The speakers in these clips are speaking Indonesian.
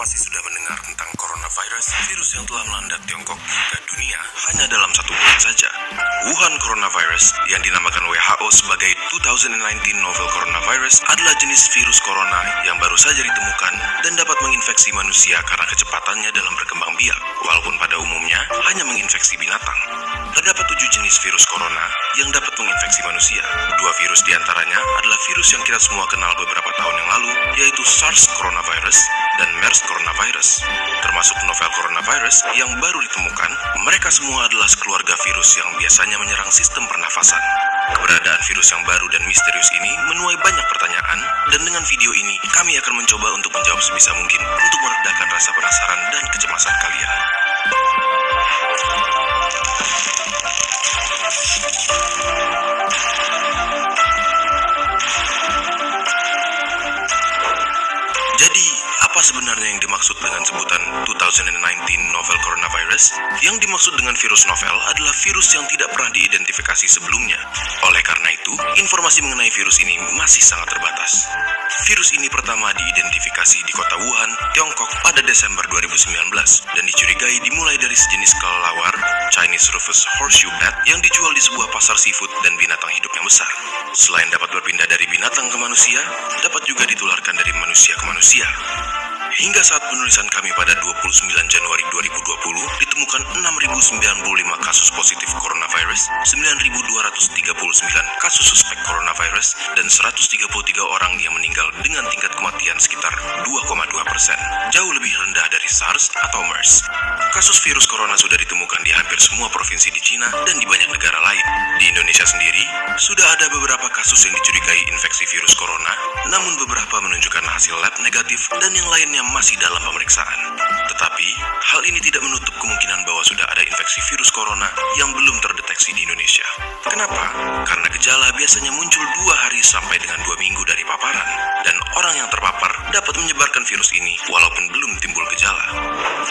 pasti sudah mendengar tentang coronavirus, virus yang telah melanda Tiongkok hingga dunia hanya dalam satu bulan saja. Wuhan coronavirus yang dinamakan WHO sebagai 2019 novel coronavirus adalah jenis virus corona yang baru saja ditemukan dan dapat menginfeksi manusia karena kecepatannya dalam berkembang biak, walaupun pada umumnya hanya menginfeksi binatang. Terdapat tujuh jenis virus corona yang dapat menginfeksi manusia. Dua virus di antaranya adalah virus yang kita semua kenal beberapa tahun yang lalu, yaitu SARS coronavirus dan MERS coronavirus. Termasuk novel coronavirus yang baru ditemukan, mereka semua adalah sekeluarga virus yang biasanya menyerang sistem pernafasan. Keberadaan virus yang baru dan misterius ini menuai banyak pertanyaan, dan dengan video ini kami akan mencoba untuk menjawab sebisa mungkin untuk meredakan rasa penasaran dan kecemasan kalian. Dimaksud dengan sebutan 2019 novel coronavirus? Yang dimaksud dengan virus novel adalah virus yang tidak pernah diidentifikasi sebelumnya. Oleh karena itu, informasi mengenai virus ini masih sangat terbatas. Virus ini pertama diidentifikasi di kota Wuhan, Tiongkok pada Desember 2019 dan dicurigai dimulai dari sejenis kelelawar Chinese Rufous Horseshoe Bat yang dijual di sebuah pasar seafood dan binatang hidup yang besar. Selain dapat berpindah dari binatang ke manusia, dapat juga ditularkan dari manusia ke manusia. Hingga saat penulisan kami pada 29 Januari 2020, ditemukan 6.095 kasus positif coronavirus, 9.239 kasus suspek coronavirus, dan 133 orang yang meninggal dengan tingkat kematian sekitar 2,2 persen. Jauh lebih rendah dari SARS atau MERS. Kasus virus corona sudah ditemukan di hampir semua provinsi di Cina dan di banyak negara lain. Di Indonesia sendiri, sudah ada beberapa kasus yang dicurigai infeksi virus corona, namun beberapa menunjukkan hasil lab negatif dan yang lainnya masih dalam pemeriksaan. Tetapi, hal ini tidak menutup kemungkinan bahwa sudah ada infeksi virus corona yang belum terdeteksi di Indonesia. Kenapa? Karena gejala biasanya muncul dua hari sampai dengan dua minggu dari paparan, dan orang yang terpapar dapat menyebarkan virus ini walaupun belum timbul.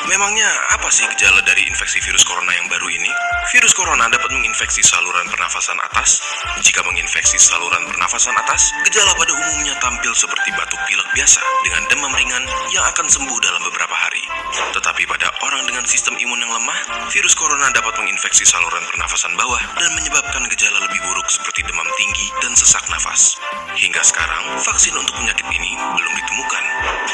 Memangnya apa sih gejala dari infeksi virus corona yang baru ini? Virus corona dapat menginfeksi saluran pernafasan atas. Jika menginfeksi saluran pernafasan atas, gejala pada umumnya tampil seperti batuk pilek biasa dengan demam ringan yang akan sembuh dalam beberapa hari. Tetapi pada orang dengan sistem imun yang lemah, virus corona dapat menginfeksi saluran pernafasan bawah dan menyebabkan gejala lebih buruk seperti demam tinggi dan sesak nafas. Hingga sekarang, vaksin untuk penyakit ini belum ditemukan.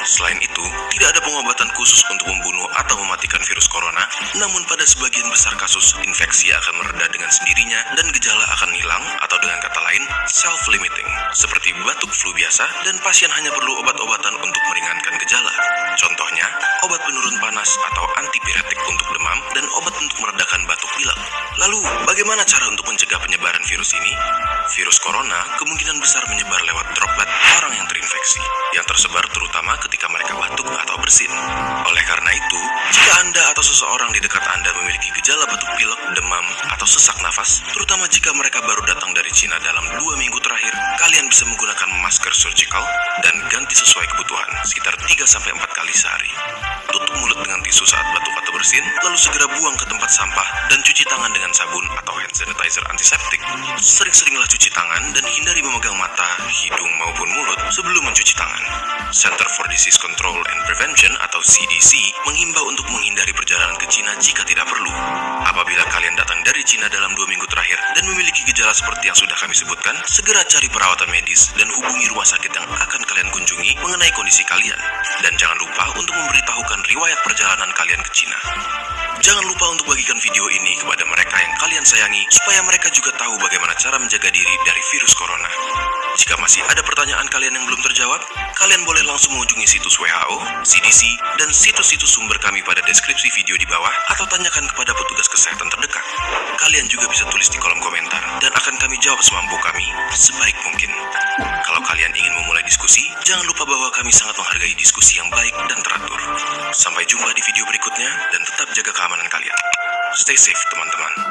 Selain itu, tidak ada pengobatan khusus untuk membunuh atau mematikan virus corona, namun pada sebagian besar kasus, infeksi akan mereda dengan sendirinya dan gejala akan hilang atau dengan kata lain, self-limiting, seperti batuk flu biasa dan pasien hanya perlu obat-obatan untuk meringankan gejala. Contohnya, obat penurun panas atau antipiretik untuk demam dan obat untuk meredakan batuk pilek. Lalu, bagaimana cara untuk mencegah penyebaran virus ini? Virus corona kemungkinan besar menyebar lewat droplet orang yang terinfeksi, yang tersebar terutama ketika mereka batuk bersin. Oleh karena itu, jika Anda atau seseorang di dekat Anda memiliki gejala batuk pilek, demam, atau sesak nafas, terutama jika mereka baru datang dari Cina dalam dua minggu terakhir, kalian bisa menggunakan masker surgical dan ganti sesuai kebutuhan, sekitar 3-4 kali sehari. Tutup mulut dengan tisu saat batuk atau bersin, lalu segera buang ke tempat sampah dan cuci tangan dengan sabun atau hand sanitizer antiseptik. Sering-seringlah cuci tangan dan hindari memegang mata, hidung maupun mulut sebelum mencuci tangan. Center for Disease Control and Prevention atau CDC menghimbau untuk menghindari perjalanan ke Cina jika tidak perlu. Apabila kalian datang dari Cina dalam dua minggu terakhir dan memiliki gejala seperti yang sudah kami sebutkan, segera cari perawatan medis dan hubungi rumah sakit yang akan kalian kunjungi mengenai kondisi kalian. Dan jangan lupa untuk memberitahukan riwayat perjalanan kalian ke Cina. Jangan lupa untuk bagikan video ini kepada mereka yang kalian sayangi supaya mereka juga tahu bagaimana cara menjaga diri dari virus corona. Jika masih ada pertanyaan kalian yang belum terjawab, kalian boleh langsung mengunjungi situs WHO, CDC, dan situs-situs sumber kami pada deskripsi video di bawah atau tanyakan kepada petugas kesehatan terdekat. Kalian juga bisa tulis di kolom komentar dan akan kami jawab semampu kami sebaik mungkin. Kalau kalian ingin memulai diskusi, jangan lupa bahwa kami sangat menghargai diskusi yang baik dan teratur. Sampai jumpa di video berikutnya dan tetap jaga keamanan kalian. Stay safe, teman-teman.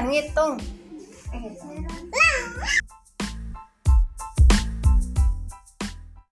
Pan ngitung.